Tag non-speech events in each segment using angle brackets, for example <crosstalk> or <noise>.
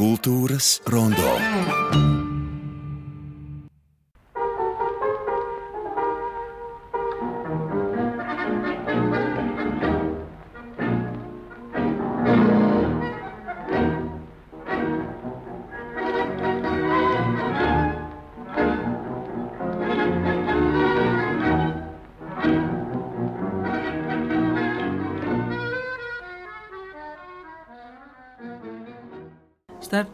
Kultūras rondo.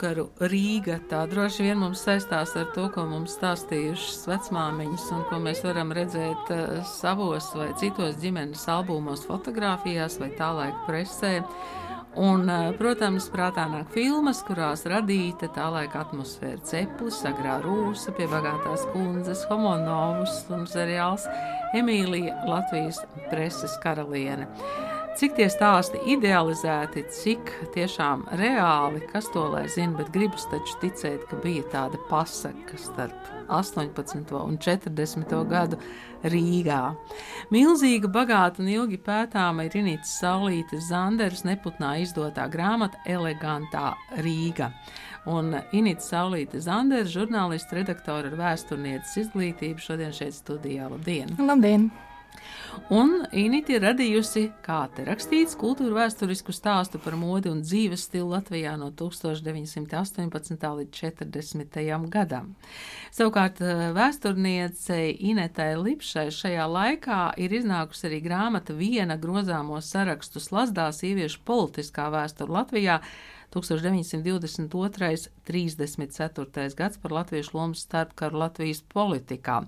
Starpkaru Rīga. Tā droši vien mums saistās ar to, ko mums stāstījušas vecmāmiņas, un ko mēs varam redzēt uh, savos vai citos ģimenes albumos, fotografijās vai tālaika presē. Un, uh, protams, prātā nāk filmas, kurās radīta tā laika atmosfēra ceplis, agrā rūsa pie bagātās kundzes, homonovus un seriāls Emīlija Latvijas preses karaliene. Cik tie stāsti idealizēti, cik tiešām reāli, kas to lai zina, bet gribas taču ticēt, ka bija tāda pasaka starp 18. un 40. gadu Rīgā. Milzīga, bagāta un ilgi pētāma ir Inītas Saulītes Zanderas neputnā izdotā grāmata Elegantā Rīga. Un Inīta Saulīte Zandera, žurnālists, redaktore ar vēsturnieces izglītību, šodien šeit studijā. Labdien! Labdien! Un Inīte ir radījusi, kā te rakstīts, kultūra vēsturisku stāstu par modi un dzīves stilu Latvijā no 1918. līdz 40. gadam. Savukārt vēsturniecei Inetai Lipšai šajā laikā ir iznākusi arī grāmata viena grozāmo sarakstu slazdā sieviešu politiskā vēsture Latvijā 1922. 34. gads par latviešu lomu starpkaru Latvijas politikā.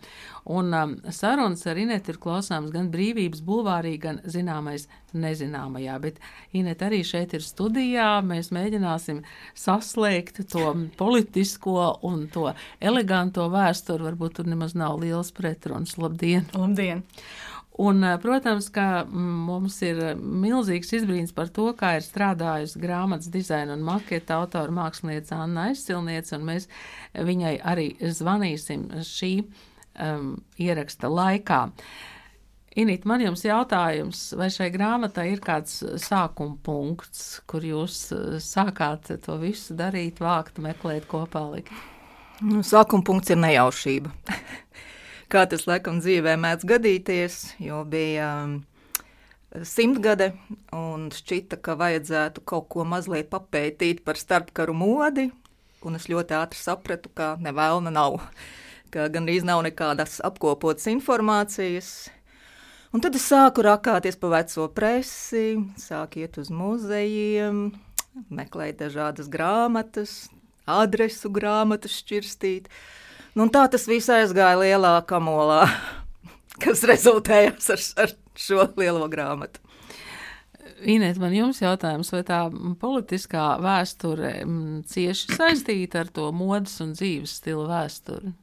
Un um, sarunas ar Inetu ir klausāms gan brīvības bulvārī, gan zināmais nezināmajā, bet Inet arī šeit ir studijā. Mēs mēģināsim saslēgt to politisko un to eleganto vēsturi. Varbūt tur nemaz nav liels pretruns. Labdien! Labdien! Un, eh, protams, ka mm, mums ir milzīgs izbrīns par to, kā ir strādājusi grāmatas dizaina un maketa autora mākslinieca Anna Aizsilniece, un mēs viņai arī zvanīsim šī um, ieraksta laikā. Inīt, man jums jautājums, vai šai grāmatai ir kāds sākuma punkts, kur jūs eh, sākāt to visu darīt, vākt, meklēt, kopā likt? Nu, sākuma punkts ir nejaušība. <laughs> kā tas laikam dzīvē mēdz gadīties, jo bija um, simtgade un šķita, ka vajadzētu kaut ko mazliet papētīt par starpkaru modi, un es ļoti ātri sapratu, ka nevēlna nav, ka gandrīz nav nekādas apkopotas informācijas. Un tad es sāku rakāties pa veco presi, sāku iet uz muzejiem, meklēt dažādas grāmatas, adresu grāmatas šķirstīt. Nu, tā tas viss aizgāja lielā kamolā, <laughs> kas rezultējās ar, ar šo lielo grāmatu. Inēt, man jums jautājums, vai tā politiskā vēsture cieši saistīta ar to modes un dzīves stila vēsturi?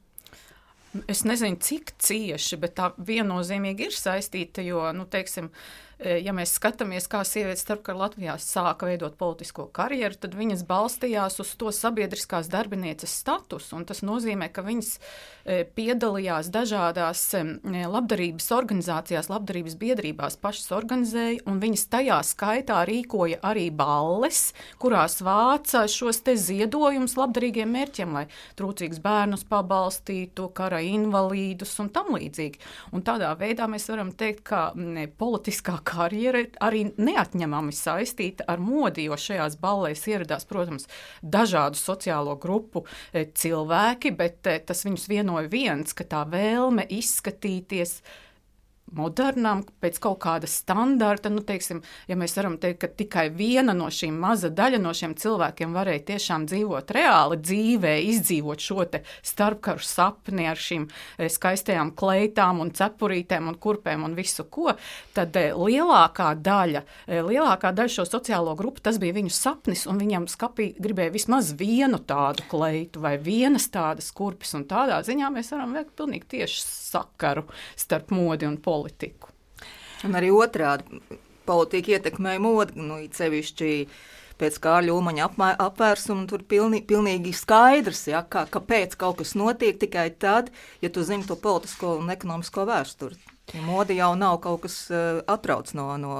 Es nezinu, cik cieši, bet tā viennozīmīgi ir saistīta, jo, nu, teiksim, uh, ja mēs skatāmies, kā sievietes starpkara Latvijā sāka veidot politisko karjeru, tad viņas balstījās uz to sabiedriskās darbinieces statusu. Tas nozīmē, ka viņas e, piedalījās dažādās e, labdarības organizācijās, labdarības biedrībās, pašas organizēja, un viņas tajā skaitā rīkoja arī balles, kurās vāca šos ziedojumus labdarīgiem mērķiem, lai trūcīgus bērnus pabalstītu, kara invalīdus un tam līdzīgi. Un tādā veidā mēs varam teikt, ka politiskā karjera ir arī neatņemami saistīta ar modi, jo šajās ballēs ieradās, protams, dažādu sociālo grupu e, cilvēki, bet e, tas viņus vienoja viens, ka tā vēlme izskatīties modernām, pēc kaut kāda standarta. Nu, teiksim, ja mēs varam teikt, ka tikai viena no šīm maza daļa no šiem cilvēkiem varēja tiešām dzīvot reāli dzīvē, izdzīvot šo starpkaru sapni ar šīm e, skaistajām kleitām un cepurītēm un kurpēm un visu ko, tad e, lielākā daļa, e, lielākā daļa šo sociālo grupu tas bija viņu sapnis, un viņam skapī gribēja vismaz vienu tādu kleitu vai vienas tādas kurpes, un tādā ziņā mēs varam veikt pilnīgi tieši sakaru starp modi un politiku politiku. Un arī otrādi politika ietekmēja modi, nu, sevišķi pēc Kārļa Ulmaņa apvērsuma tur pilnīgi, pilnīgi skaidrs, ja, kā, kāpēc kaut kas notiek tikai tad, ja tu zini to politisko un ekonomisko vēsturi. Mode jau nav kaut kas uh, atrauc no, no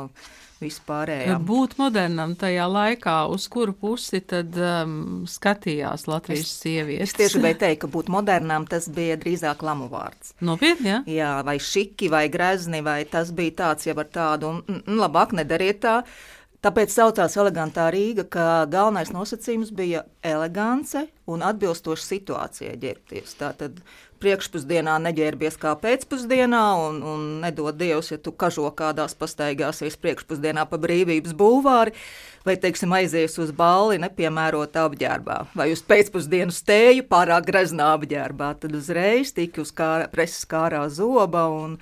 vispārējā. Būt modernam tajā laikā, uz kuru pusi tad um, skatījās Latvijas es, sievietes? Es tieši gribēju teikt, ka būt modernam tas bija drīzāk lamu vārds. Nopietni, jā? Jā, vai šiki, vai grezni, vai tas bija tāds jau ar tādu, un, un, un labāk nedariet tā. Tāpēc saucās elegantā Rīga, ka galvenais nosacījums bija elegance un atbilstoša situācijai ģērbties. Tātad priekšpusdienā neģērbies kā pēcpusdienā, un, un nedod Dievs, ja tu kažo kādās pastaigāsies priekšpusdienā pa brīvības bulvāri, vai, teiksim, aizies uz balli nepiemērotā apģērbā, vai uz pēcpusdienu stēju pārāk greznā apģērbā, tad uzreiz tika uz kā, preses kārā zoba un,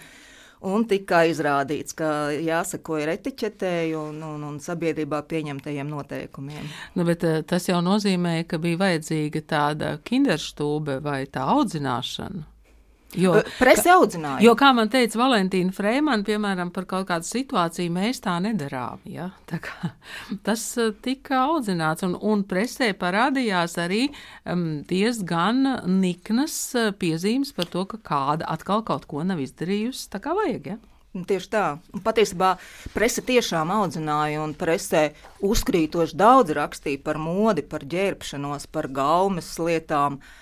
un tika izrādīts, ka jāsako ir etiķetei un, un, un sabiedrībā pieņemtajiem noteikumiem. Nu, bet, eh, tas jau nozīmē, ka bija vajadzīga tāda kinderstūbe vai tā audzināšana. Jo, Presi audzināja. Jo, kā man teica Valentīna Freimana, piemēram, par kaut kādu situāciju mēs tā nedarām. Ja? Tā kā, <laughs> tas tika audzināts, un, un presē parādījās arī um, diezgan niknas piezīmes par to, ka kāda atkal kaut ko nav izdarījusi tā kā vajag. Ja? Tieši tā. Patiesībā presa tiešām audzināja, un presē uzkrītoši daudz rakstīja par modi, par ģērbšanos, par gaumes lietām. Uh,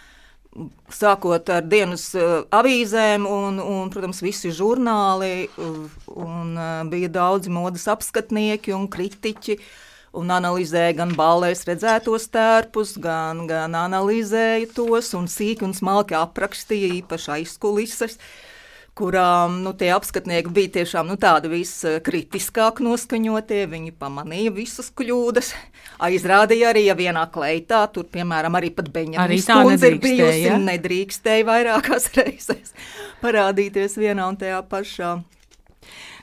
sākot ar dienas uh, avīzēm, un, un, protams, visi žurnāli, uh, un uh, bija daudzi modes apskatnieki un kritiķi. Un analizēja gan balēs redzētos tērpus, gan, gan analizēja tos un sīki un smalki aprakstīja īpaši aizkulises. Uh, kurām nu, tie apskatnieki bija tiešām nu, tādi viskritiskāk noskaņotie. Viņi pamanīja visas kļūdas. Aizrādīja arī, ja vienā kleitā, tur, piemēram, arī pat Beņģis kundze ir bijusi, ja? nedrīkstēja vairākās <laughs> reizes parādīties vienā un tajā pašā.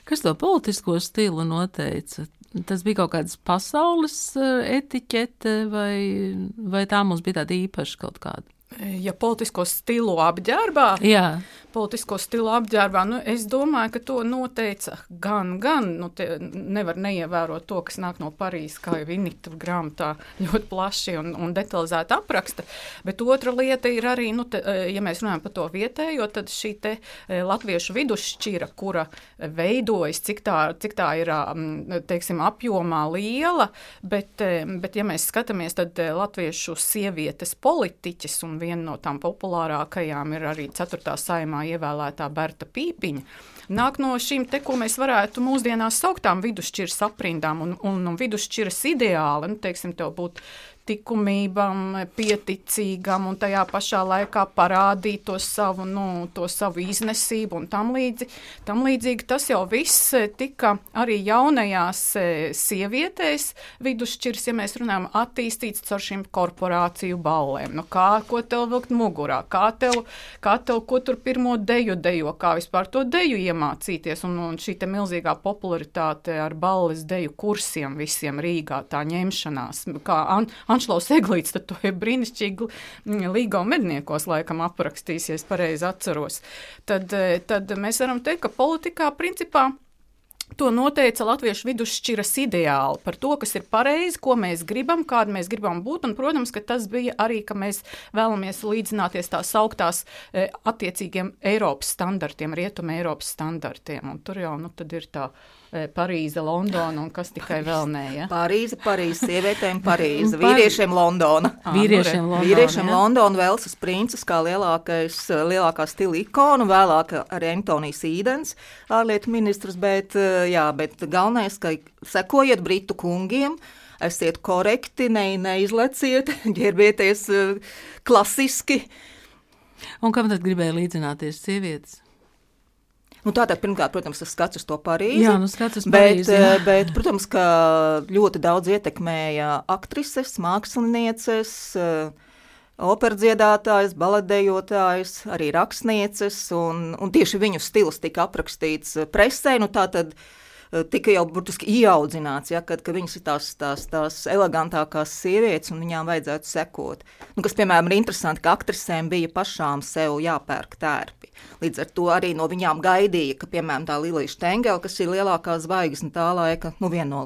Kas to politisko stilu noteica? Tas bija kaut kādas pasaules eh, etiķete, vai, vai tā mums bija tāda īpaša kaut kāda? Ja politisko stilu apģērbā, Jā politisko stilu apģērbā. Nu, es domāju, ka to noteica gan, gan nu, nevar neievērot to, kas nāk no Parīzes, kā jau Inita grāmatā ļoti plaši un, un detalizēti apraksta. Bet otra lieta ir arī, nu, te, e, ja mēs runājam par to vietējo, tad šī te e, latviešu vidusšķira, kura veidojas, cik tā, cik tā ir, teiksim, apjomā liela, bet, e, bet ja mēs skatāmies, tad latviešu sievietes politiķis un viena no tām populārākajām ir arī 4. saimā ievēlētā Berta Pīpiņa, nāk no šīm te, ko mēs varētu mūsdienās saukt par vidusšķiras aprindām un, un, un vidusšķiras ideāli. Nu, teiksim, tev būtu likumībam, pieticīgam un tajā pašā laikā parādīt to savu, nu, to savu iznesību un tam, līdzi, tam līdzīgi. Tas jau viss eh, tika arī jaunajās eh, sievietēs vidusšķirs, ja mēs runājam, attīstīts caur šīm korporāciju ballēm. Nu, kā, ko tev vilkt mugurā, kā tev, kā tev, ko tur pirmo deju dejo, kā vispār to deju iemācīties. Un, un šī milzīgā popularitāte ar balles deju kursiem visiem Rīgā, tā ņemšanās, kā an Anšlaus Eglīts, tad to ir brīnišķīgi mm, līgo medniekos laikam aprakstījis, ja es pareizi atceros. Tad, eh, tad mēs varam teikt, ka politikā principā To noteica latviešu vidusšķiras ideāli par to, kas ir pareizi, ko mēs gribam, kāda mēs gribam būt. Un, protams, ka tas bija arī, ka mēs vēlamies līdzināties tās augtās e, attiecīgiem Eiropas standartiem, Rietuma Eiropas standartiem. Un tur jau nu, ir tā Eh, Parīze, Londona un kas tikai vēl nē. Ja? Parīze, Parīze, sievietēm <laughs> Parīze, vīriešiem Londona. Ah, vīriešiem Londona. Vīriešiem? Londona, Velsas princis kā lielākais, lielākā stila ikona, vēlāk arī Antonijs Īdens, ārlietu ministrs, bet, eh, jā, bet galvenais, ka sekojiet Britu kungiem, esiet korekti, ne, neizleciet, <laughs> ģērbieties eh, klasiski. Un kam tad gribēja līdzināties sievietes? Nu, Tātad, pirmkārt, protams, tas skats uz to Parīzi. Jā, nu skats uz Parīzi. Bet, jā. <laughs> bet, protams, ka ļoti daudz ietekmēja aktrises, mākslinieces, operdziedātājs, baladējotājs, arī rakstnieces, un, un tieši viņu stils tika aprakstīts presē. Nu, tātad, tika jau burtiski ieaudzināts, ja, kad, ka viņas ir tās, tās, tās elegantākās sievietes un viņām vajadzētu sekot. Nu, kas, piemēram, ir interesanti, ka aktrisēm bija pašām sev jāpērk tērpi. Līdz ar to arī no viņām gaidīja, ka, piemēram, tā Lilija Štengela, kas ir lielākā zvaigzne tā laika, nu, viena no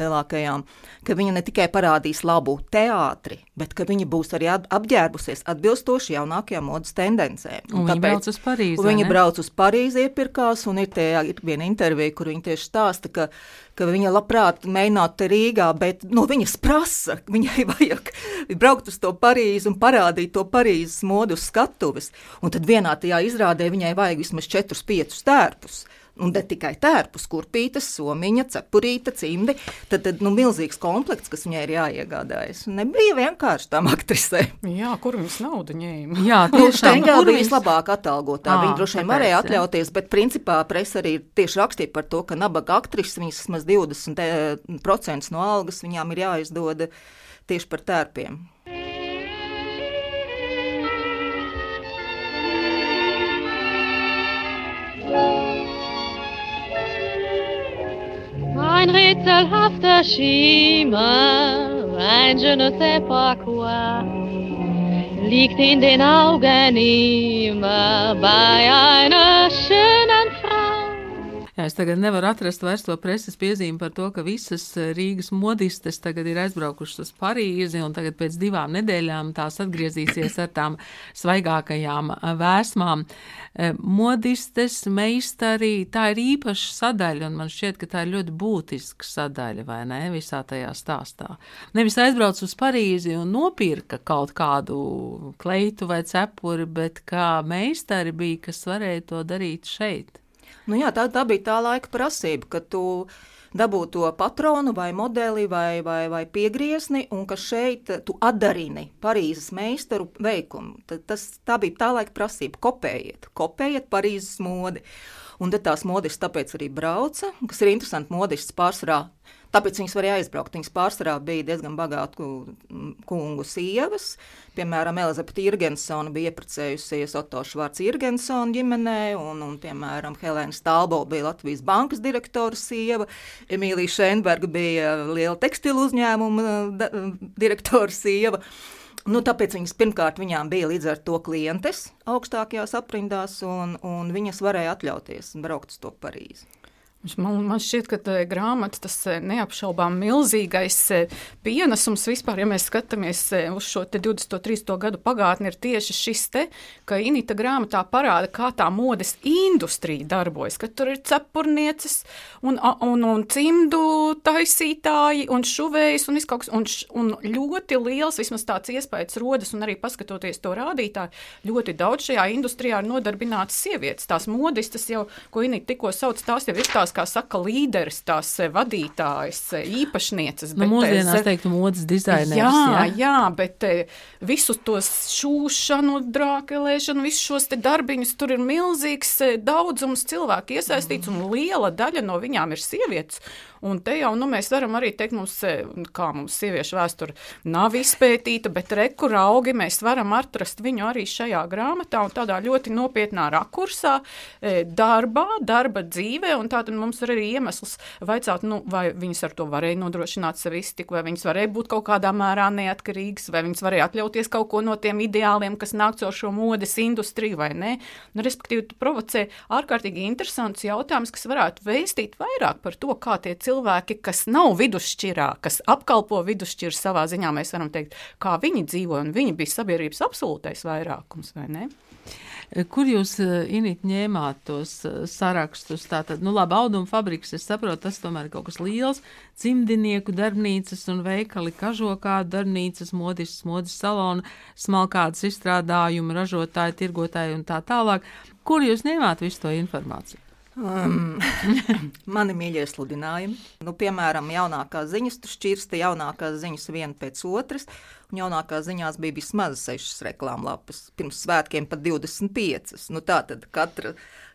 lielākajām, ka viņa ne tikai parādīs labu teātri, bet ka viņa būs arī apģērbusies atbilstoši jaunākajām modes tendencēm. Un, un viņa brauc uz Parīzi. Viņa brauc uz Parīzi, iepirkās, un ir, tie, ir viena intervija, kur viņa tieši stāsta, ka, ka viņa labprāt mēģinātu Rīgā, bet no nu, viņas prasa, viņai <laughs> vajag braukt uz to Parīzi un parādīt to Parīzes modu uz skatuves. Un tad vienā tajā izrādē viņai vajag vismaz 4-5 tērpus un ne tikai tērpus, kurpītes, somiņa, cepurīte, cimdi. Tad, tad nu, milzīgs komplekts, kas viņai ir jāiegādājas. Nebija vienkārši tam aktrisei. Jā, kur viņas naudu ņēma? Jā, tiešām. Nu, bija vislabāk atalgotā. Viņa droši vien varēja atļauties, bet principā presa arī tieši rakstīja par to, ka nabaga aktrises viņas vismaz 20% no algas viņām ir jāizdod tieši par tērpiem. Ein rätselhafter Schimmer, ein je ne sais pas quoi, liegt in den Augen immer bei einer schönen Jā, es tagad nevaru atrast vairs to preses piezīmi par to, ka visas eh, Rīgas modistes tagad ir aizbraukušas uz Parīzi, un tagad pēc divām nedēļām tās atgriezīsies ar tām svaigākajām eh, vēsmām. Eh, modistes, meistari, tā ir īpaša sadaļa, un man šķiet, ka tā ir ļoti būtiska sadaļa, vai ne, visā tajā stāstā. Nevis aizbrauc uz Parīzi un nopirka kaut kādu kleitu vai cepuri, bet kā meistari bija, kas varēja to darīt šeit. Nu jā, tā, tā bija tā laika prasība, ka tu dabū to patronu vai modeli vai, vai, vai piegriezni, un ka šeit tu atdarini Parīzes meistaru veikumu. Tad, tas, tā bija tā laika prasība. Kopējiet, kopējiet Parīzes modi. Un tad tās modistas tāpēc arī brauca, kas ir interesanti. Modistas pārsvarā Tāpēc viņas varēja aizbraukt. Viņas pārsvarā bija diezgan bagātu kungu sievas. Piemēram, Elizabete Irgensona bija iepriecējusies Otto Švārds Irgensona ģimenē, un, un piemēram, Helēna Stalbo bija Latvijas bankas direktora sieva, Emīlija Šenberga bija liela tekstilu uzņēmuma direktora sieva. Nu, tāpēc viņas pirmkārt viņām bija līdz ar to klientes augstākajās aprindās, un, un viņas varēja atļauties braukt uz to Parīzi. Man, man šķiet, ka tā grāmata tas eh, neapšaubām milzīgais eh, pienesums vispār, ja mēs skatāmies eh, uz šo 20. un 30. gadu pagātni, ir tieši šis te, ka Inita grāmatā parāda, kā tā modes industrija darbojas, ka tur ir cepurnieces un, un, un cimdu taisītāji un šuvējas un viskaut kas, un, un ļoti liels, vismaz tāds iespējas rodas, un arī paskatoties to rādītāju, ļoti daudz šajā industrijā ir nodarbināts sievietes. Tās modistas jau, ko Inita tikko sauc, tās jau ir tās, kā saka, līderis, tās eh, vadītājas, eh, īpašnieces. Nu, mūsdienās teiktu modas dizaineris. Jā, jā, jā, bet eh, visus tos šūšanu, drākelēšanu, visus šos te darbiņus, tur ir milzīgs daudzums cilvēku iesaistīts, un liela daļa no viņām ir sievietes. Un te jau nu, mēs varam arī teikt, mums, e, kā mums sieviešu vēsture nav izpētīta, bet reku augi mēs varam atrast viņu arī šajā grāmatā un tādā ļoti nopietnā rakursā, e, darbā, darba dzīvē. Tātad mums ir arī iemesls vaicāt, nu, vai viņas ar to varēja nodrošināt sev iztiku, vai viņas varēja būt kaut kādā mērā neatkarīgas, vai viņas varēja atļauties kaut ko no tiem ideāliem, kas nāk caur šo modes industriju vai nē. Nu, respektīvi, tu provocē ārkārtīgi interesants jautājums, kas varētu vēstīt vairāk par to, kā tie cilvēki cilvēki, kas nav vidusšķirā, kas apkalpo vidusšķiru savā ziņā, mēs varam teikt, kā viņi dzīvo, un viņi bija sabiedrības absolūtais vairākums, vai ne? Kur jūs, eh, Inīt, ņēmāt tos eh, sarakstus? Tātad, nu labi, auduma fabriks, es saprotu, tas tomēr ir kaut kas liels. Cimdinieku darbnīcas un veikali, kažokādu darbnīcas, modis, modis salonu, smalkādas izstrādājumu, ražotāji, tirgotāji un tā tālāk. Kur jūs ņēmāt visu to informāciju? Um, <laughs> mani mīļie sludinājumi. Nu, piemēram, jaunākās ziņas, tur šķirsta jaunākās ziņas viena pēc otras, un jaunākās ziņās bija vismaz sešas reklāmlapas. Pirms svētkiem pat 25. Nu, tā tad katra,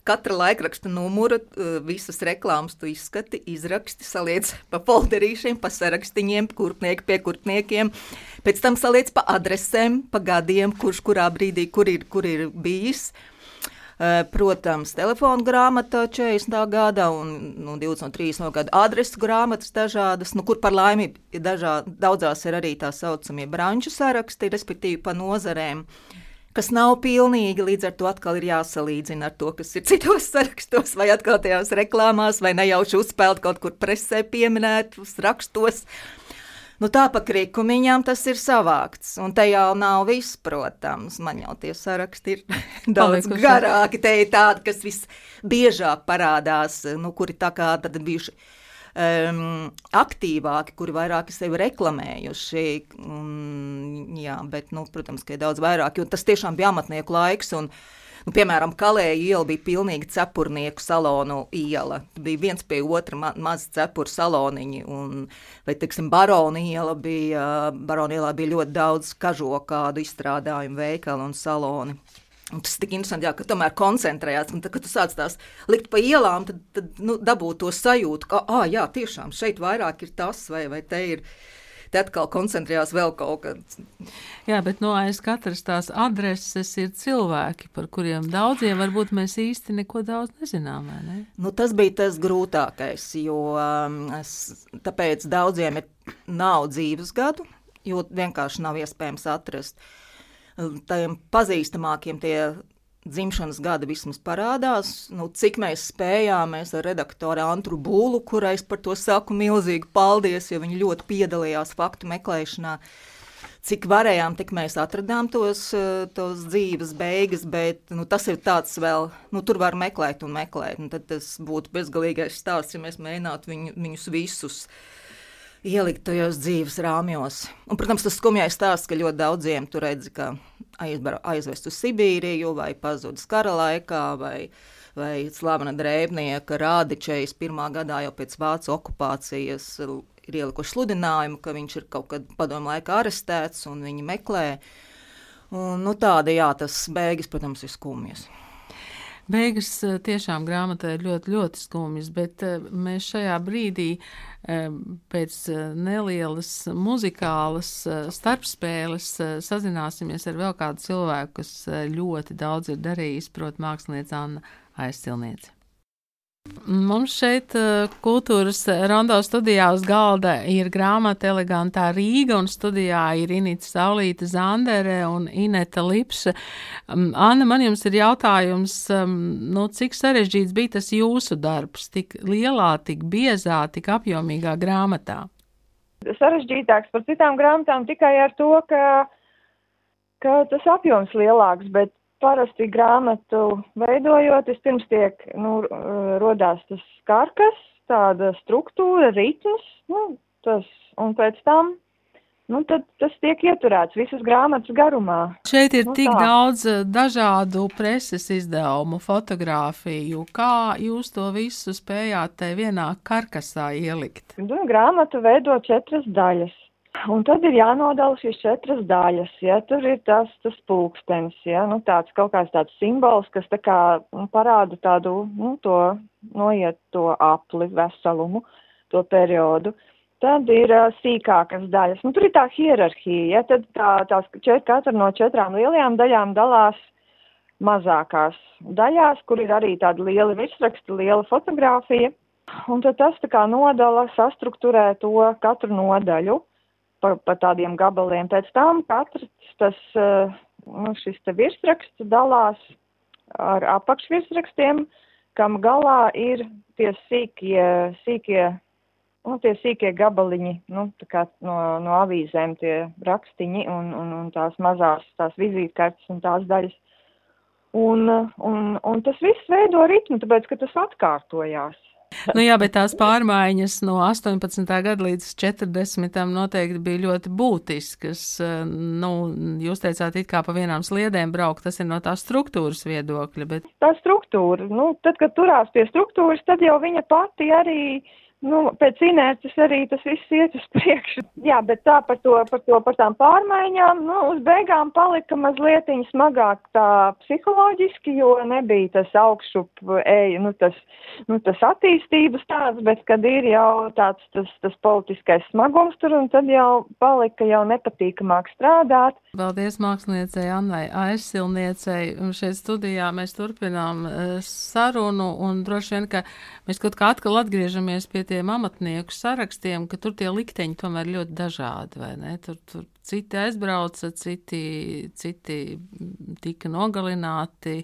katra laikraksta numura, uh, visas reklāmas tu izskati, izraksti, saliec pa folderīšiem, pa sarakstiņiem, kurpnieki pie kurpniekiem. Pēc tam saliec pa adresēm, pa gadiem, kurš kurā brīdī kur ir, kur ir bijis. Protams, telefona grāmata 40. gada un nu, 23. gada adresu grāmatas dažādas, nu, kur par laimi dažā, daudzās ir arī tā saucamie branču saraksti, respektīvi pa nozarēm. Kas nav pilnīgi, līdz ar to atkal ir jāsalīdzina ar to, kas ir citos <laughs> sarakstos, vai atkal tajās reklāmās, vai nejauši uzspēlēt kaut kur presē pieminētos rakstos. Uh, Nu, tā pa krikumiņām tas ir savākts. Un te jau nav viss, protams. Man jau tie saraksti ir <laughs> daudz Palikuši. garāki. Te ir tādi, kas visbiežāk parādās, nu, kuri tā kā tad bijuši. Um, aktīvāki, kuri vairāk sevi reklamējuši. Un, jā, bet, nu, protams, ka ir daudz vairāk. Tas tiešām bija amatnieku laiks. Un, uh, Nu, piemēram, Kalēja iela bija pilnīgi cepurnieku salonu iela. Bija viens pie otra ma mazi cepuru saloniņi, un, vai, teiksim, Barona iela bija, Barona ielā bija ļoti daudz kažokādu izstrādājumu veikalu un saloni. Un tas ir tik interesanti, jā, ka tomēr koncentrējās. Tad, kad tu sāc tās likt pa ielām, tad, tad nu, dabūtu to sajūtu, ka, ah, jā, tiešām šeit vairāk ir tas, vai, vai te ir te atkal koncentrējās vēl kaut kas. Jā, bet no aiz katras tās adreses ir cilvēki, par kuriem daudziem varbūt mēs īsti neko daudz nezinām. Ne? Nu, tas bija tas grūtākais, jo um, es, tāpēc daudziem ir, nav dzīves gadu, jo vienkārši nav iespējams atrast. Tiem pazīstamākiem tie dzimšanas gada vismaz parādās. Nu, cik mēs spējām, mēs ar redaktoru Antru Būlu, kurai es par to saku milzīgi paldies, jo viņi ļoti piedalījās faktu meklēšanā. Cik varējām, tik mēs atradām tos, tos dzīves beigas, bet nu, tas ir tāds vēl, nu, tur var meklēt un meklēt. Un tad tas būtu bezgalīgais stāsts, ja mēs mēģinātu viņu, viņus visus ielikt tajos dzīves rāmjos. Un, protams, tas skumjais stāsts, ka ļoti daudziem tur redz, ka aizvest uz Sibīriju, vai pazudis kara laikā, vai, vai slavena drēbnieka Rādičejas pirmā gadā jau pēc vācu okupācijas ir ielikuši sludinājumu, ka viņš ir kaut kad padomu laikā arestēts un viņi meklē. Un, nu, tāda, jā, tas beigas, protams, ir skumjas. Beigas eh, tiešām grāmatā ir ļoti, ļoti skumjas, bet eh, mēs šajā brīdī eh, pēc nelielas muzikālas starpspēles sazināsimies ar vēl kādu cilvēku, kas ļoti daudz ir darījis, proti, mākslinieca Anna Aizcilniece. Mums šeit eh, kultūras rondo studijā uz galda ir grāmata Elegantā Rīga, un studijā ir Inita Saulīta Zandere un Ineta Lipša. Mm, Anna, man jums ir jautājums, mm, nu, cik sarežģīts bija tas jūsu darbs, tik lielā, tik biezā, tik apjomīgā grāmatā? Sarežģītāks par citām grāmatām tikai ar to, ka, ka tas apjoms lielāks, bet parasti grāmatu veidojot, vispirms tiek, nu, rodās tas karkas, tāda struktūra, ritms, nu, tas, un pēc tam, nu, tad tas tiek ieturēts visas grāmatas garumā. Šeit ir nu, tik tā. daudz eh, dažādu preses izdevumu, fotografiju. Kā jūs to visu spējāt te vienā karkasā ielikt? Nu, grāmatu veido četras daļas. Un tad ir jānodala šīs četras daļas, ja? Tur ir tas, tas pulkstenis, ja, nu tāds kaut kāds tāds simbols, kas tā kā nu, parāda tādu, nu, to, noiet to apli, veselumu, to periodu. Tad ir uh, sīkākas daļas, nu tur ir tā hierarhija, ja, tad tā, tās čet, katra no četrām lielajām daļām dalās mazākās daļās, kur ir arī tāda liela virsraksta, liela fotografija, un tad tas tā kā nodala, sastruktūrē to katru nodaļu pa, pa tādiem gabaliem. Pēc tam katrs tas, eh, nu, šis te virsraksts dalās ar apakšvirsrakstiem, kam galā ir tie sīkie, sīkie, nu, tie sīkie gabaliņi, nu, tā kā no, no avīzēm tie rakstiņi un, un, un tās mazās, tās vizītkartes un tās daļas. Un, un, un tas viss veido ritmu, tāpēc, ka tas atkārtojās nu, jā, bet tās pārmaiņas no 18. gada līdz 40. noteikti bija ļoti būtiskas. Nu, jūs teicāt, it kā pa vienām sliedēm braukt, tas ir no tās struktūras viedokļa. Bet... Tā struktūra, nu, tad, kad turās pie struktūras, tad jau viņa pati arī nu, pēc inerces arī tas viss iet uz priekšu. Jā, bet tā par to, par to, par tām pārmaiņām, nu, uz beigām palika mazliet smagāk tā psiholoģiski, jo nebija tas augšup eja, nu, tas, nu, tas attīstības tāds, bet kad ir jau tāds tas, tas politiskais smagums tur, un tad jau palika jau nepatīkamāk strādāt. Paldies māksliniecei Annai Aizsilniecei. Šeit studijā mēs turpinām eh, sarunu un droši vien, ka mēs kaut kā atkal atgriežamies pie tiem amatnieku sarakstiem, ka tur tie likteņi tomēr ļoti dažādi, vai ne? Tur, tur citi aizbrauca, citi, citi tika nogalināti,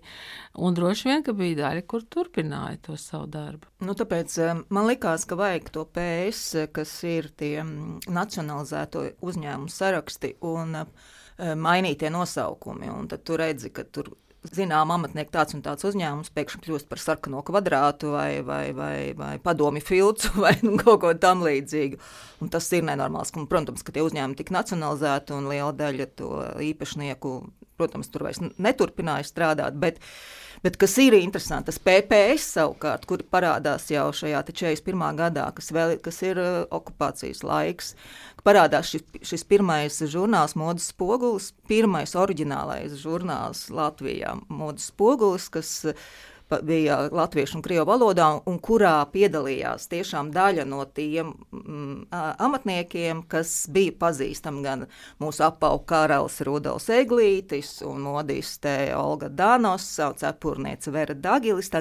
un droši vien, ka bija daļa, kur turpināja to savu darbu. Nu, tāpēc eh, man likās, ka vajag to PS, kas ir tie mm, nacionalizēto uzņēmumu saraksti, un uh, mainītie nosaukumi. Un tad tu redzi, ka tur zinām, amatnieki tāds un tāds uzņēmums pēkšņi kļūst par sarkano kvadrātu vai, vai, vai, vai padomi filcu <laughs> vai nu, kaut ko tam līdzīgu. Un tas ir nenormāls. Un, protams, ka tie uzņēmumi tika nacionalizēti un liela daļa to īpašnieku, protams, tur vairs neturpināja strādāt. Bet, Bet kas ir interesanti, tas PPS savukārt, kur parādās jau šajā 41. gadā, kas, vēl, kas ir uh, okupācijas laiks, parādās šis, šis pirmais žurnāls, modes spogulis, pirmais oriģinālais žurnāls Latvijā, modes spogulis, kas bija latviešu un krievu valodā, un kurā piedalījās tiešām daļa no tiem mm, amatniekiem, kas bija pazīstami gan mūsu apauga karalis Rudolfs Eglītis un modiste Olga Danosa, cepurniece Vera Dagilis.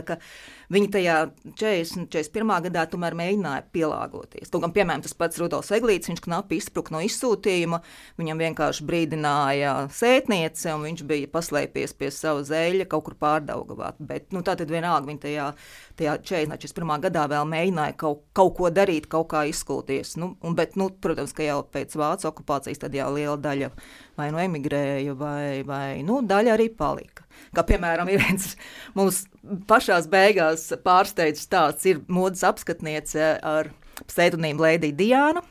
Viņi tajā 40, 41. gadā tomēr mēģināja pielāgoties. Tur gan, piemēram, tas pats Rudolfs Eglīts, viņš knapi izspruka no izsūtījuma, viņam vienkārši brīdināja sētniece, un viņš bija paslēpies pie sava zēļa kaut kur pārdaugavāt. Bet, nu, tā tad vienalga viņi tajā, tajā 40, 41. gadā vēl mēģināja kaut, kaut ko darīt, kaut kā izskulties. Nu, un, bet, nu, protams, ka jau pēc Vācijas okupācijas tad jau liela daļa vai nu emigrēja, vai, vai nu, daļa arī palika. Kā piemēram, ir viens mums pašā beigās pārsteidz stāsts, ir modes apskatniece ar pseidonīmu Lēdija Diana,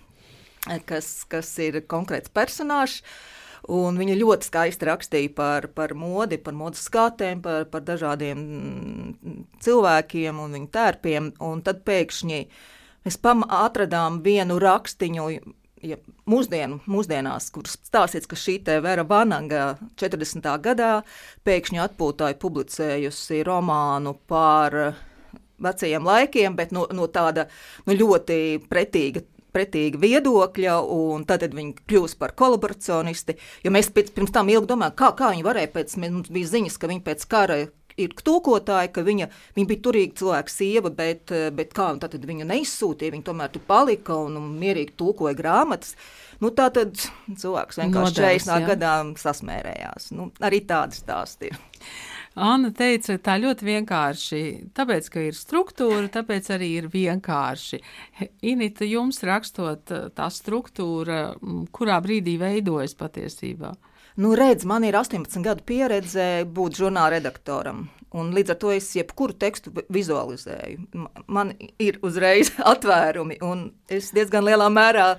kas, kas ir konkrēts personāžs. Un viņa ļoti skaisti rakstīja par, par modi, par modes skātēm, par, par dažādiem cilvēkiem un viņu tērpiem. Un tad pēkšņi mēs atradām vienu rakstiņu ja mūsdienu, mūsdienās, kuras stāstīts, ka šī te Vera Vanaga 40. gadā pēkšņi atpūtāja publicējusi romānu par eh, vecajiem laikiem, bet no, no tāda nu, ļoti pretīga pretīga viedokļa, un tad viņi kļūst par kolaborationisti. Jo mēs pēc, pirms tam ilgi domājām, kā, kā viņi varēja pēc, mums bija ziņas, ka viņi pēc kara ir tūkotāji, ka viņa, viņa bija turīga cilvēka sieva, bet, bet kā tad viņu neizsūtīja, viņa tomēr tur palika un, un mierīgi tūkoja grāmatas. Nu, tā tad cilvēks vienkārši 40 gadā sasmērējās. Nu, arī tādas stāsti ir. Anna teica, tā ļoti vienkārši. Tāpēc, ka ir struktūra, tāpēc arī ir vienkārši. Inita, jums rakstot tā struktūra, kurā brīdī veidojas patiesībā? Nu, redz, man ir 18 gadu pieredze būt žurnāla redaktoram. Un līdz ar to es jebkuru tekstu vizualizēju. Man ir uzreiz <laughs> atvērumi, un es diezgan lielā mērā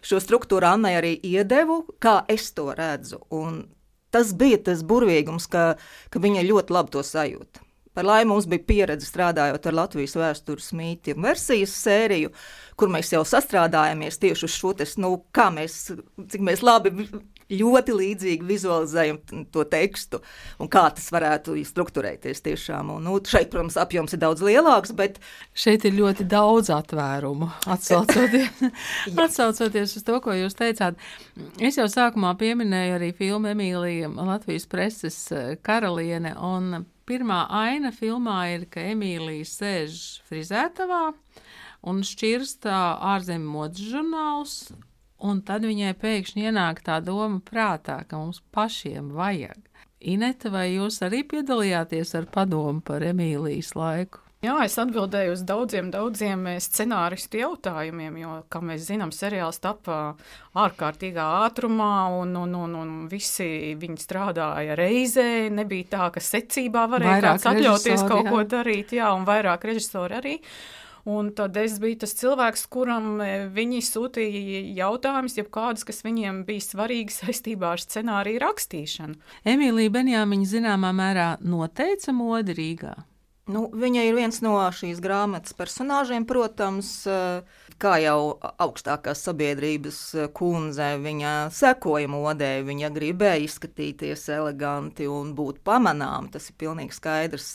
šo struktūru Annai arī iedevu, kā es to redzu. Un tas bija tas burvīgums, ka, ka viņa ļoti labi to sajūta. Par laimi mums bija pieredze strādājot ar Latvijas vēstures mītiem versijas sēriju, kur mēs jau sastrādājāmies tieši uz šo te, nu, kā mēs, cik mēs labi ļoti līdzīgi vizualizējam to tekstu un kā tas varētu strukturēties tiešām. Un, nu, šeit, protams, apjoms ir daudz lielāks, bet šeit ir ļoti daudz atvērumu. Atsaucoties, <laughs> <laughs> atsaucoties uz to, ko jūs teicāt, es jau sākumā pieminēju arī filmu Emīlija Latvijas preses eh, karaliene. Pirmā aina filmā ir, ka Emīlija sēž frizētavā un šķirsta ārzemju modes žurnālus, Un tad viņai pēkšņi ienāk tā doma prātā, ka mums pašiem vajag. Ineta, vai jūs arī piedalījāties ar padomu par Emīlijas laiku? Jā, es atbildēju uz daudziem, daudziem scenāristu jautājumiem, jo, kā mēs zinām, seriāls tapā ārkārtīgā ātrumā, un, un, un, un visi viņi strādāja reizē. Nebija tā, ka secībā varēja vairāk kāds atļauties kaut jā. ko darīt, jā, un vairāk režisori arī. Un tad es biju tas cilvēks, kuram e, viņi sūtīja jautājumus, jeb kādus, kas viņiem bija svarīgi saistībā ar scenāriju rakstīšanu. Emīlija Benjāmiņa zināmā mērā noteica modi Rīgā. Nu, viņa ir viens no šīs grāmatas personāžiem, protams, kā jau augstākās sabiedrības kundze. Viņa sekoja modē, viņa gribēja izskatīties eleganti un būt pamanām. Tas ir pilnīgi skaidrs.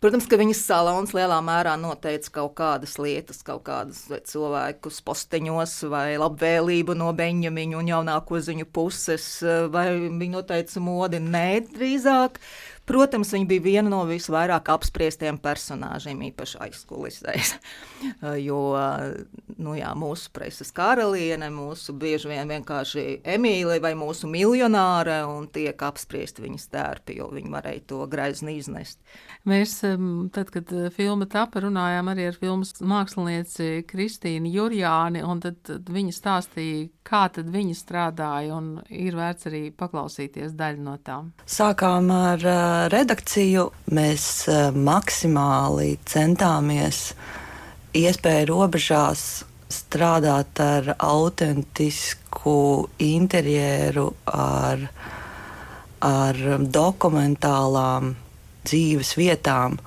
Protams, ka viņas salons lielā mērā noteica kaut kādas lietas, kaut kādus cilvēkus posteņos, vai labvēlību no Benjamina un jaunāko ziņu puses, vai viņa noteica modi. Nē, drīzāk Protams, viņa bija viena no visvairāk apspriestiem personāžiem, īpaši aizkulisēs. <laughs> jo nu jā, mūsu preses karaliene, mūsu bieži vien vienkārši Emīlija vai mūsu miljonāre, un tiek apspriesti viņas tērpi, jo viņi varēja to grezni iznest. Mēs, tad, kad eh, filma tapa, runājām arī ar filmas mākslinieci Kristīnu Jurjāni, un tad, tad viņa stāstīja, kā tad viņa strādāja, un ir vērts arī paklausīties daļu no tām. Sākām ar uh, redakciju. Mēs uh, maksimāli centāmies iespēju robežās strādāt ar autentisku interjeru, ar, ar dokumentālām dzīves vietām.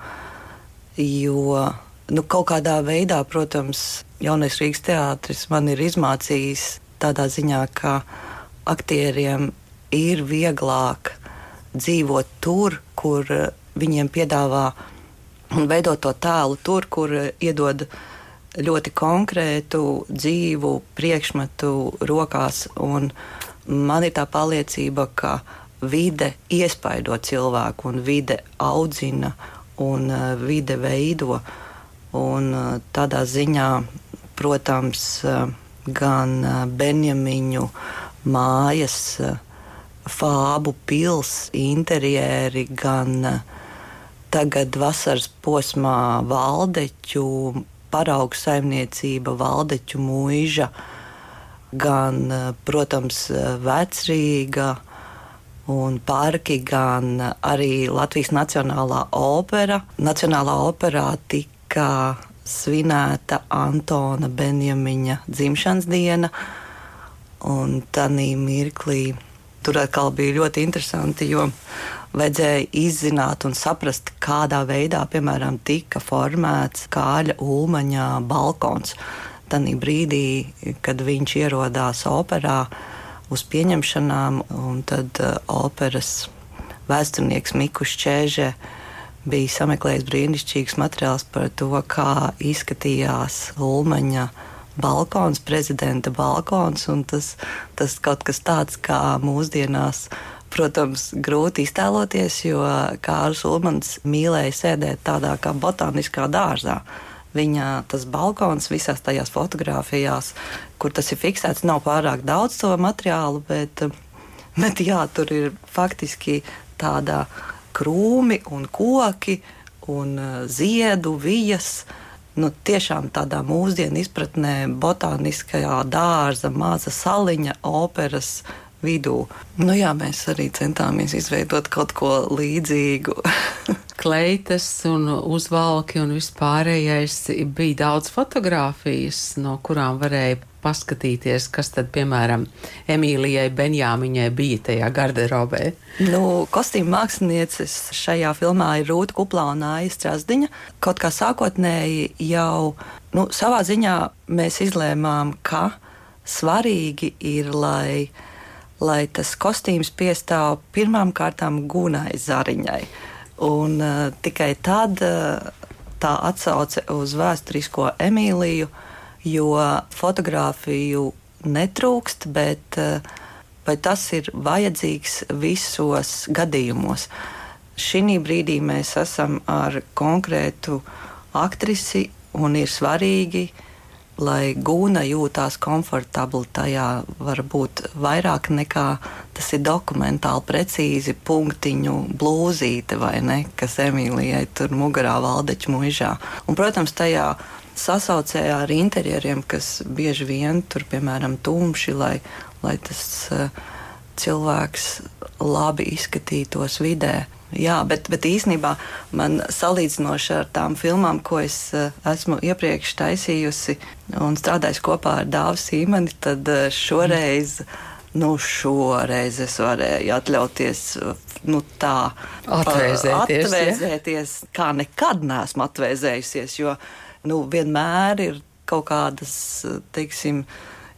Jo nu, kaut kādā veidā, protams, jaunais Rīgas teātris man ir izmācījis tādā ziņā, ka aktieriem ir vieglāk dzīvot tur, kur viņiem piedāvā un veidot to tēlu tur, kur iedod ļoti konkrētu dzīvu priekšmetu rokās. Un man ir tā pārliecība, ka vide iespaido cilvēku, un vide audzina un uh, vide veido. Un, tādā ziņā, protams, gan Benjamiņu mājas, fābu pils, interjeri, gan tagad vasaras posmā valdeķu paraugu saimniecība, valdeķu mūža, gan, protams, vecrīga un parki, gan arī Latvijas Nacionālā opera. Nacionālā operā tika svinēta Antona Benjamiņa dzimšanas diena, un tādā mirklī tur atkal bija ļoti interesanti, jo vajadzēja izzināt un saprast, kādā veidā, piemēram, tika formēts Kāļa Ulmaņa balkons. Tanī brīdī, kad viņš ierodās operā, uz pieņemšanām, un tad uh, operas vēsturnieks Mikus Čēže bija sameklējis brīnišķīgs materiāls par to, kā izskatījās Ulmaņa balkons, prezidenta balkons, tas, tas kaut kas tāds kā mūsdienās. Protams, grūti iztēloties, jo Kārlis Ulmans mīlēja sēdēt tādā kā botāniskā dārzā. Viņa tas balkons visās tajās fotografijās, kur tas ir fiksēts, nav pārāk daudz to materiālu, bet, bet jā, tur ir faktiski tāda krūmi un koki un uh, ziedu vijas. Nu, tiešām tādā mūsdienu izpratnē, botāniskajā dārza, maza saliņa, operas vidū. Nu, jā, mēs arī centāmies izveidot kaut ko līdzīgu. <laughs> Kleitas un uzvalki un vispārējais bija daudz fotografijas, no kurām varēja paskatīties, kas tad, piemēram, Emīlijai Benjāmiņai bija tajā garderobē. Nu, kostīm mākslinieces šajā filmā ir Rūta Kuplā un Aija Strasdiņa. Kaut kā sākotnēji jau nu, savā ziņā mēs izlēmām, ka svarīgi ir, lai lai tas kostīms piestāv pirmām kārtām Gunai Zariņai. Un uh, tikai tad uh, tā atsauce uz vēsturisko Emīliju, jo fotografiju netrūkst, bet uh, vai tas ir vajadzīgs visos gadījumos? Šī brīdī mēs esam ar konkrētu aktrisi un ir svarīgi, uh, lai gūna jūtās komfortabli tajā, varbūt vairāk nekā tas ir dokumentāli precīzi punktiņu blūzīte vai ne, kas Emīlijai tur mugurā valdeķu mužā. Un, protams, tajā sasaucē ar interjeriem, kas bieži vien tur, piemēram, tumši, lai, lai tas uh, cilvēks labi izskatītos vidē. Jā, bet, bet īsnībā man salīdzinoši ar tām filmām, ko es uh, esmu iepriekš taisījusi un strādājusi kopā ar Dāvu Sīmani, tad uh, šoreiz nu, šoreiz es varēju atļauties nu, tā atvēzēties, atvēzēties ja? kā nekad neesmu atvēzējusies. Jo nu, vienmēr ir kaut kādas, teiksim,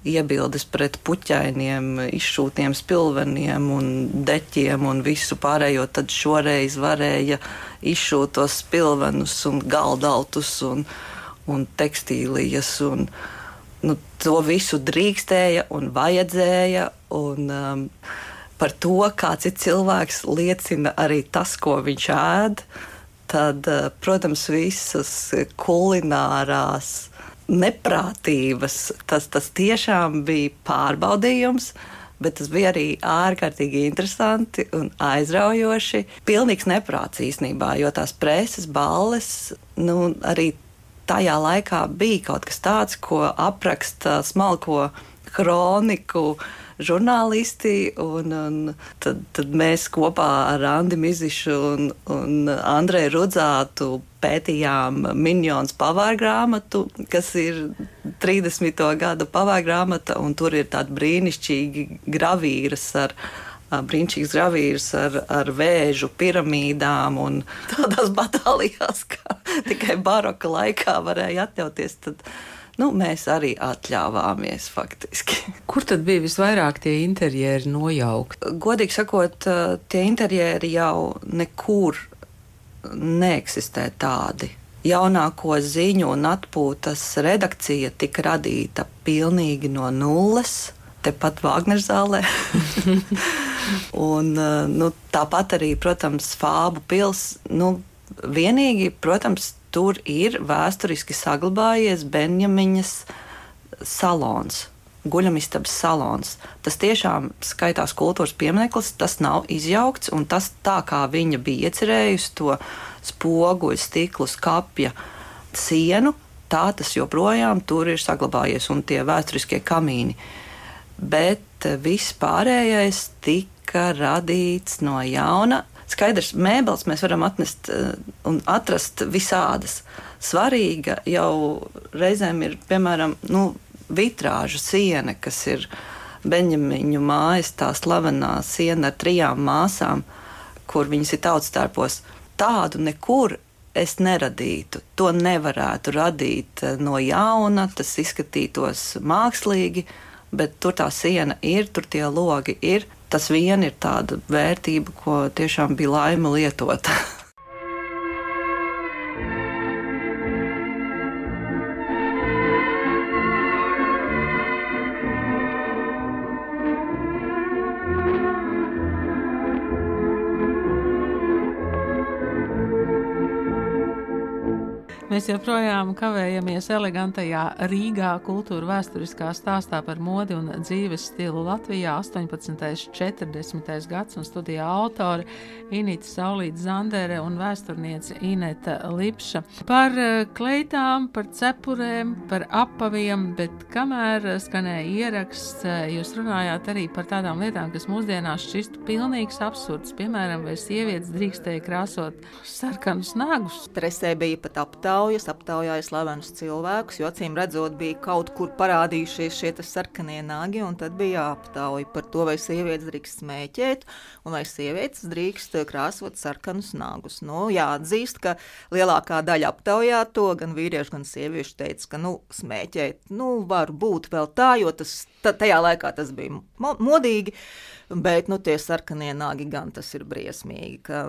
iebildes pret puķainiem, izšūtiem spilveniem un deķiem un visu pārējo, tad šoreiz varēja izšūt tos spilvenus un galdautus un, un tekstīlijas. Un, nu, to visu drīkstēja un vajadzēja. Un, um, par to, kāds ir cilvēks, liecina arī tas, ko viņš ēd. Tad, uh, protams, visas kulinārās neprātības, tas, tas tiešām bija pārbaudījums. Bet tas bija arī ārkārtīgi interesanti un aizraujoši. Pilnīgs neprāts īstenībā, jo tās preses balles nu, arī tajā laikā bija kaut kas tāds, ko apraksta smalko kroniku žurnālisti. Un, un tad, tad mēs kopā ar Andu Mizišu un, un Andreju Rudzātu pētījām Minjons pavārgrāmatu, kas ir 30. gada pavārgrāmata, un tur ir tādi brīnišķīgi gravīras ar brīnišķīgs gravīrs ar, ar vēžu piramīdām un tādās batālijās, kā tikai baroka laikā varēja atļauties. Tad, nu, mēs arī atļāvāmies faktiski. <laughs> Kur tad bija visvairāk tie interjeri nojaukti? Godīgi sakot, tie interjeri jau nekur neeksistē tādi. Jaunāko ziņu un atpūtas redakcija tika radīta pilnīgi no nulles tepat Vāgner zālē. <laughs> <laughs> un, eh, nu, tāpat arī, protams, Fābu pils. Nu, vienīgi, protams, tur ir vēsturiski saglabājies Benjamiņas salons. Guļamistabas salons. Tas tiešām skaitās kultūras piemineklis, tas nav izjaukts, un tas tā kā viņa bija iecerējusi to spoguļu, stiklu, skapja sienu, tā tas joprojām tur ir saglabājies, un tie vēsturiskie kamīni. Bet viss pārējais tika radīts no jauna. Skaidrs, mēbeles mēs varam atnest eh, un atrast visādas. Svarīga jau reizēm ir, piemēram, nu, vitrāžu siena, kas ir Benjamiņu mājas, tā slavenā siena ar trijām māsām, kur viņas ir tautstērpos. Tādu nekur es neradītu. To nevarētu radīt eh, no jauna, tas izskatītos mākslīgi bet tur tā siena ir, tur tie logi ir. Tas vien ir tāda vērtība, ko tiešām bija laime lietot. <laughs> Mēs joprojām kavējamies elegantajā Rīgā kultūra vēsturiskā stāstā par modi un dzīves stilu Latvijā 18. un 40. gads un studijā autori Inita Saulīta Zandere un vēsturniece Ineta Lipša. Par eh, kleitām, par cepurēm, par apaviem, bet kamēr skanēja ieraksts, eh, jūs runājāt arī par tādām lietām, kas mūsdienās šķistu pilnīgs absurds. Piemēram, vai sievietes drīkstēja krāsot sarkanus nagus. Presē bija pat aptauja aptaujas, aptaujāja slavenus cilvēkus, jo acīm redzot, bija kaut kur parādījušies šie sarkanie nagi, un tad bija aptauja par to, vai sievietes drīkst smēķēt, un vai sievietes drīkst krāsot sarkanus nagus. Nu, jāatzīst, ka lielākā daļa aptaujāto, gan vīriešu, gan sieviešu teica, ka nu, smēķēt nu, var būt vēl tā, jo tas, tajā laikā tas bija modīgi. Bet nu, tie sarkanie nāgi gan tas ir briesmīgi, ka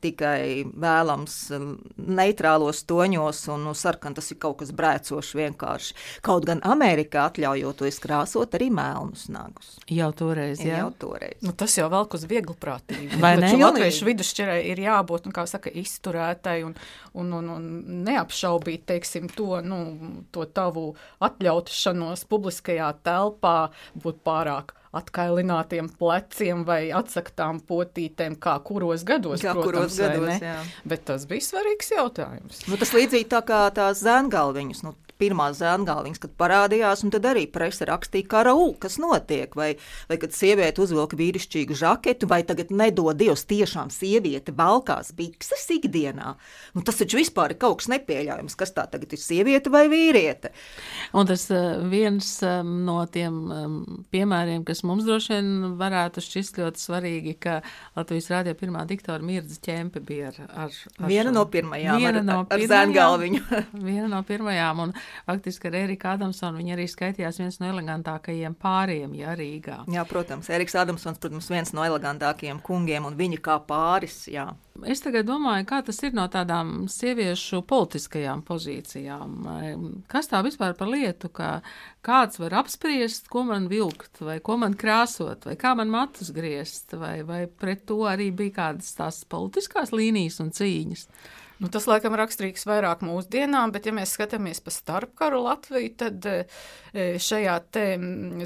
tikai vēlams neitrālos toņos un nu, sarkan tas ir kaut kas brēcošs vienkārši. Kaut gan Amerikā atļaujot to izkrāsot arī melnus nagus. Jau toreiz, jā. Jau toreiz. Nu, tas jau velk uz vieglu prātību. Vai ne? Latviešu vidusšķirai ir jābūt, nu, kā saka, izturētai un, un, un, un neapšaubīt, teiksim, to, nu, to tavu atļaušanos publiskajā telpā būt pārāk atkailinātiem pleciem vai atsaktām potītēm, kā kuros gados. Kā protams, kuros gados, jā. Bet tas bija svarīgs jautājums. Nu, tas līdzīgi tā kā tās zēngalviņas. Nu, pirmās zēngāliņas, kad parādījās, un tad arī presa rakstīja, kā raul, kas notiek, vai, vai kad sieviete uzvilka vīrišķīgu žaketu, vai tagad nedod Dievs tiešām sieviete valkās bikses ikdienā. Nu, tas taču vispār ir kaut kas nepieļaujams, kas tā tagad ir sieviete vai vīriete. Un tas uh, viens um, no tiem um, piemēriem, kas mums droši vien varētu šķist ļoti svarīgi, ka Latvijas rādio pirmā diktora Mirdza ķempe bija ar, ar, ar Viena šo. no pirmajām, viena ar, no ar, ar zēngalviņu. <laughs> viena no pirmajām, un faktiski ar Eriku Adamsonu viņa arī skaitījās viens no elegantākajiem pāriem, ja Rīgā. Jā, protams, Eriks Adamsons, protams, viens no elegantākajiem kungiem, un viņa kā pāris, jā. Es tagad domāju, kā tas ir no tādām sieviešu politiskajām pozīcijām. Kas tā vispār par lietu, ka kāds var apspriest, ko man vilkt, vai ko man krāsot, vai kā man matus griezt, vai, vai pret to arī bija kādas tās politiskās līnijas un cīņas. Nu, tas laikam raksturīgs vairāk mūsdienām, bet, ja mēs skatāmies pa starpkaru Latviju, tad e, šajā te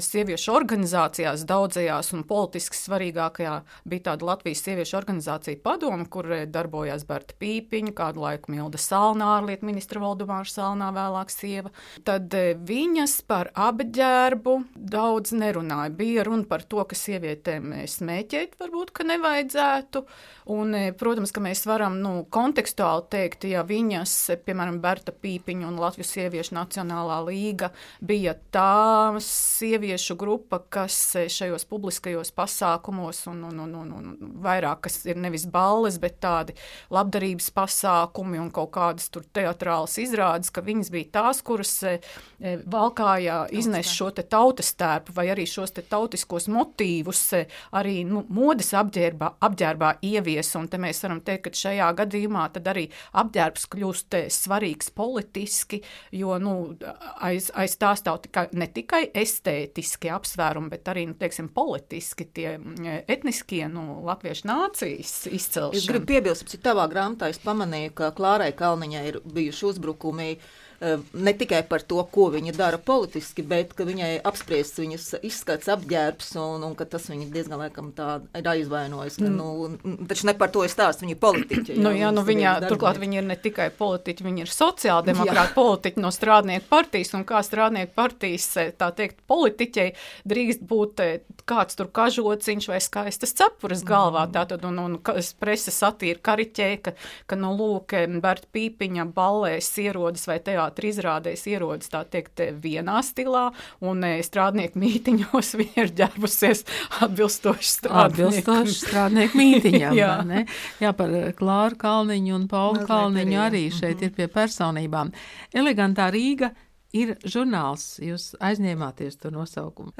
sieviešu organizācijās, daudzajās un politiski svarīgākajā bija tāda Latvijas sieviešu organizācija padoma, kur e, darbojās Berta Pīpiņa, kādu laiku Milda Salnā, ārlietu ministra Valdemāra Salnā, vēlāk sieva. Tad e, viņas par apģērbu daudz nerunāja. Bija runa par to, ka sievietēm smēķēt varbūt, ka nevajadzētu, un, protams, ka mēs varam, nu, kontekstuāli teikt, ja viņas, piemēram, Berta Pīpiņa un Latvijas sieviešu nacionālā līga bija tā sieviešu grupa, kas šajos publiskajos pasākumos un, un, un, un, un vairāk, kas ir nevis balles, bet tādi labdarības pasākumi un kaut kādas tur teatrālas izrādes, ka viņas bija tās, kuras e, e, valkājā iznes šo te tautas tērpu vai arī šos te tautiskos motīvus e, arī nu, modes apģērbā, apģērbā ievies, un te mēs varam teikt, ka šajā gadījumā tad arī apģērbs kļūst eh, svarīgs politiski, jo nu, aiz, aiz tā stāv tikai, ne tikai estētiski apsvērumi, bet arī nu, teiksim, politiski tie mm, etniskie nu, latviešu nācijas izcelšana. Es gribu piebilst, ka tavā grāmatā es pamanīju, ka Klārai Kalniņai ir bijuši uzbrukumi Eh, ne tikai par to, ko viņa dara politiski, bet ka viņai apspriests viņas izskats, apģērbs, un, un ka tas viņa diezgan laikam tā ir aizvainojis. Mm. Nu, taču ne par to ir stāsts, viņa ir politiķa. Nu, jā, nu viņa, turklāt viņa ir ne tikai politiķa, viņa ir sociāldemokrāta politiķa no strādnieku partijas, un kā strādnieku partijas, eh, tā teikt, politiķei drīkst būt eh, kāds tur kažociņš vai skaistas cepures galvā, mm. tātad, un, un preses satīra kariķē, ka, ka nu, lūk, Berta Pīpiņa ballēs ierodas vai teātris teātris izrādēs ierodas tā teikt vienā stilā, un e, strādnieku mītiņos <laughs> viņa ir ģērbusies atbilstoši strādnieku, atbilstoši strādnieku mītiņām. <laughs> Jā. Ne? Jā, par Klāru Kalniņu un Paulu Kalniņu arī šeit mm -hmm. ir pie personībām. Elegantā Rīga ir žurnāls. Jūs aizņēmāties to nosaukumu?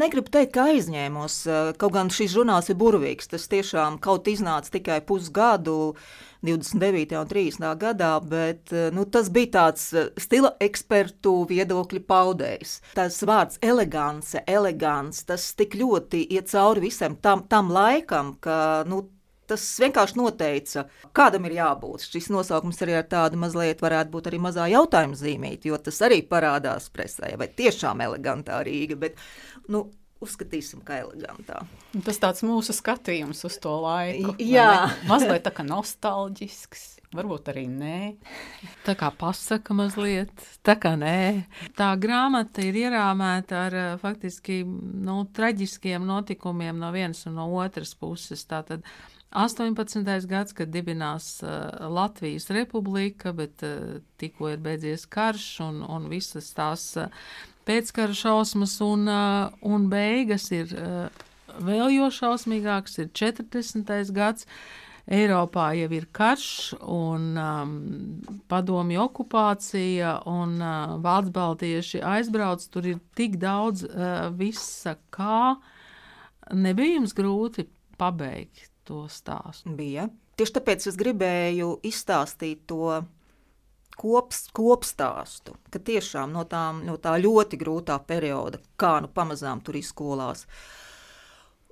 Negribu teikt, ka aizņēmos. Kaut gan šis žurnāls ir burvīgs. Tas tiešām kaut iznāca tikai pusgadu. 29. un 30. gadā, bet eh, nu, tas bija tāds eh, stila ekspertu viedokļu paudējs. Tas vārds elegance, elegants, tas tik ļoti iet cauri visam tam, tam laikam, ka nu, tas vienkārši noteica, kādam ir jābūt. Šis nosaukums arī ar tādu mazliet varētu būt arī mazā jautājuma zīmīti, jo tas arī parādās presē, vai tiešām elegantā Rīga. Bet, nu, uzskatīsim, kā elegantā. Tas tāds mūsu skatījums uz to laiku. Jā, mazliet tā kā nostalģisks. Varbūt arī nē. Tā kā pasaka mazliet, tā kā nē. Tā grāmata ir ierāmēta ar faktiski nu, traģiskiem notikumiem no vienas un no otras puses. Tātad 18. gads, kad dibinās uh, Latvijas republika, bet uh, tikko ir beidzies karš un, un visas tās uh, pēckara šausmas, un, uh, un beigas ir uh, vēl jo šausmīgāks, ir 40. gads. Eiropā jau ir karš un um, padomju okupācija, un uh, Vācu baltieši aizbrauc. Tur ir tik daudz uh, visa, kā nebija jums grūti pabeigt to stāstu. Bija. Tieši tāpēc es gribēju izstāstīt to kops, kopstāstu, ka tiešām no, tām, no tā ļoti grūtā perioda, kā nu pamazām tur izskolās,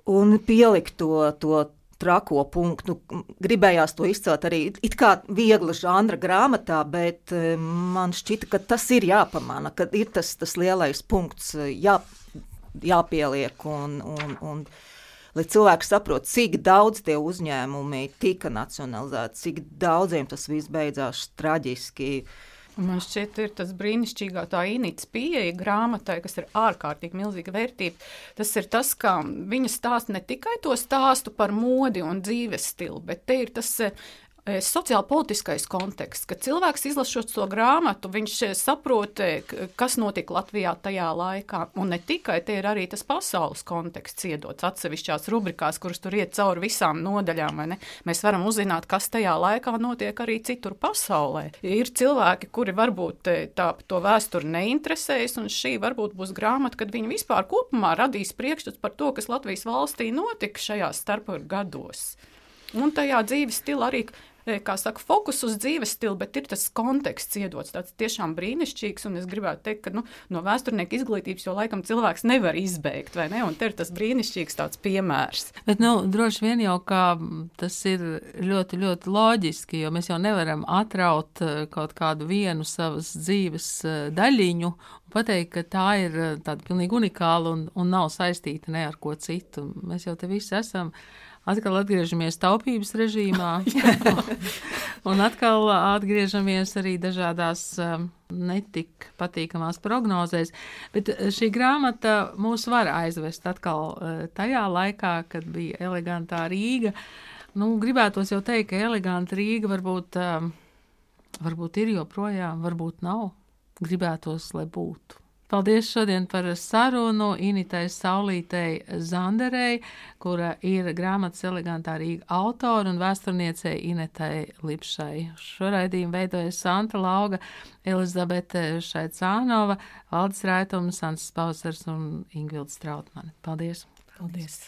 un pielikt to, to trako punktu. Nu, gribējās to izcelt arī it kā viegla žanra grāmatā, bet eh, man šķita, ka tas ir jāpamana, ka ir tas, tas lielais punkts eh, jā, jāpieliek un, un, un lai cilvēki saprotu, cik daudz tie uzņēmumi tika nacionalizēti, cik daudziem tas viss beidzās traģiski. Man šķiet, ir tas brīnišķīgā tā inītas pieeja grāmatai, kas ir ārkārtīgi milzīga vērtība. Tas ir tas, ka viņa stāsta ne tikai to stāstu par modi un dzīves stilu, bet te ir tas Eh, sociālpolitiskais konteksts, ka cilvēks izlasot šo grāmatu, viņš eh, saprot, eh, kas notika Latvijā tajā laikā. Un ne tikai te ir arī tas pasaules konteksts iedots atsevišķās rubrikās, kuras tur iet cauri visām nodaļām. Mēs varam uzzināt, kas tajā laikā notiek arī citur pasaulē. Ir cilvēki, kuri varbūt tā, to vēsturi neinteresējas, un šī varbūt būs grāmata, kad viņi vispār kopumā radīs priekšstats par to, kas Latvijas valstī notika šajās starpgados gados. Un tajā dzīves stilā arī kā saka, fokus uz dzīves stilu, bet ir tas konteksts iedots tāds tiešām brīnišķīgs. Un es gribētu teikt, ka nu, no vēsturnieka izglītības jau laikam cilvēks nevar izbeigt, vai ne? Un te ir tas brīnišķīgs tāds piemērs. Bet, nu, droši vien jau kā tas ir ļoti, ļoti loģiski, jo mēs jau nevaram atraut eh, kaut kādu vienu savas dzīves eh, daļiņu pateikt, ka tā ir tāda pilnīgi unikāla un, un nav saistīta ne ar ko citu. Mēs jau te visi esam atkal atgriežamies taupības režīmā, <laughs> un atkal atgriežamies arī dažādās um, netik patīkamās prognozēs. Bet uh, šī grāmata mūs var aizvest atkal uh, tajā laikā, kad bija elegantā Rīga. Nu, gribētos jau teikt, ka eleganta Rīga varbūt, um, varbūt ir joprojām, varbūt nav. Gribētos, lai būtu. Paldies šodien par sarunu Initai Saulītei Zanderei, kura ir grāmatas elegantā Rīga autora un vēsturniecei Inetai Lipšai. Šo raidījumu veidoja Santa Lauga, Elizabete Šaicānova, Valdis Raitums, Sants Pausers un Ingvilds Trautmani. Paldies! Paldies!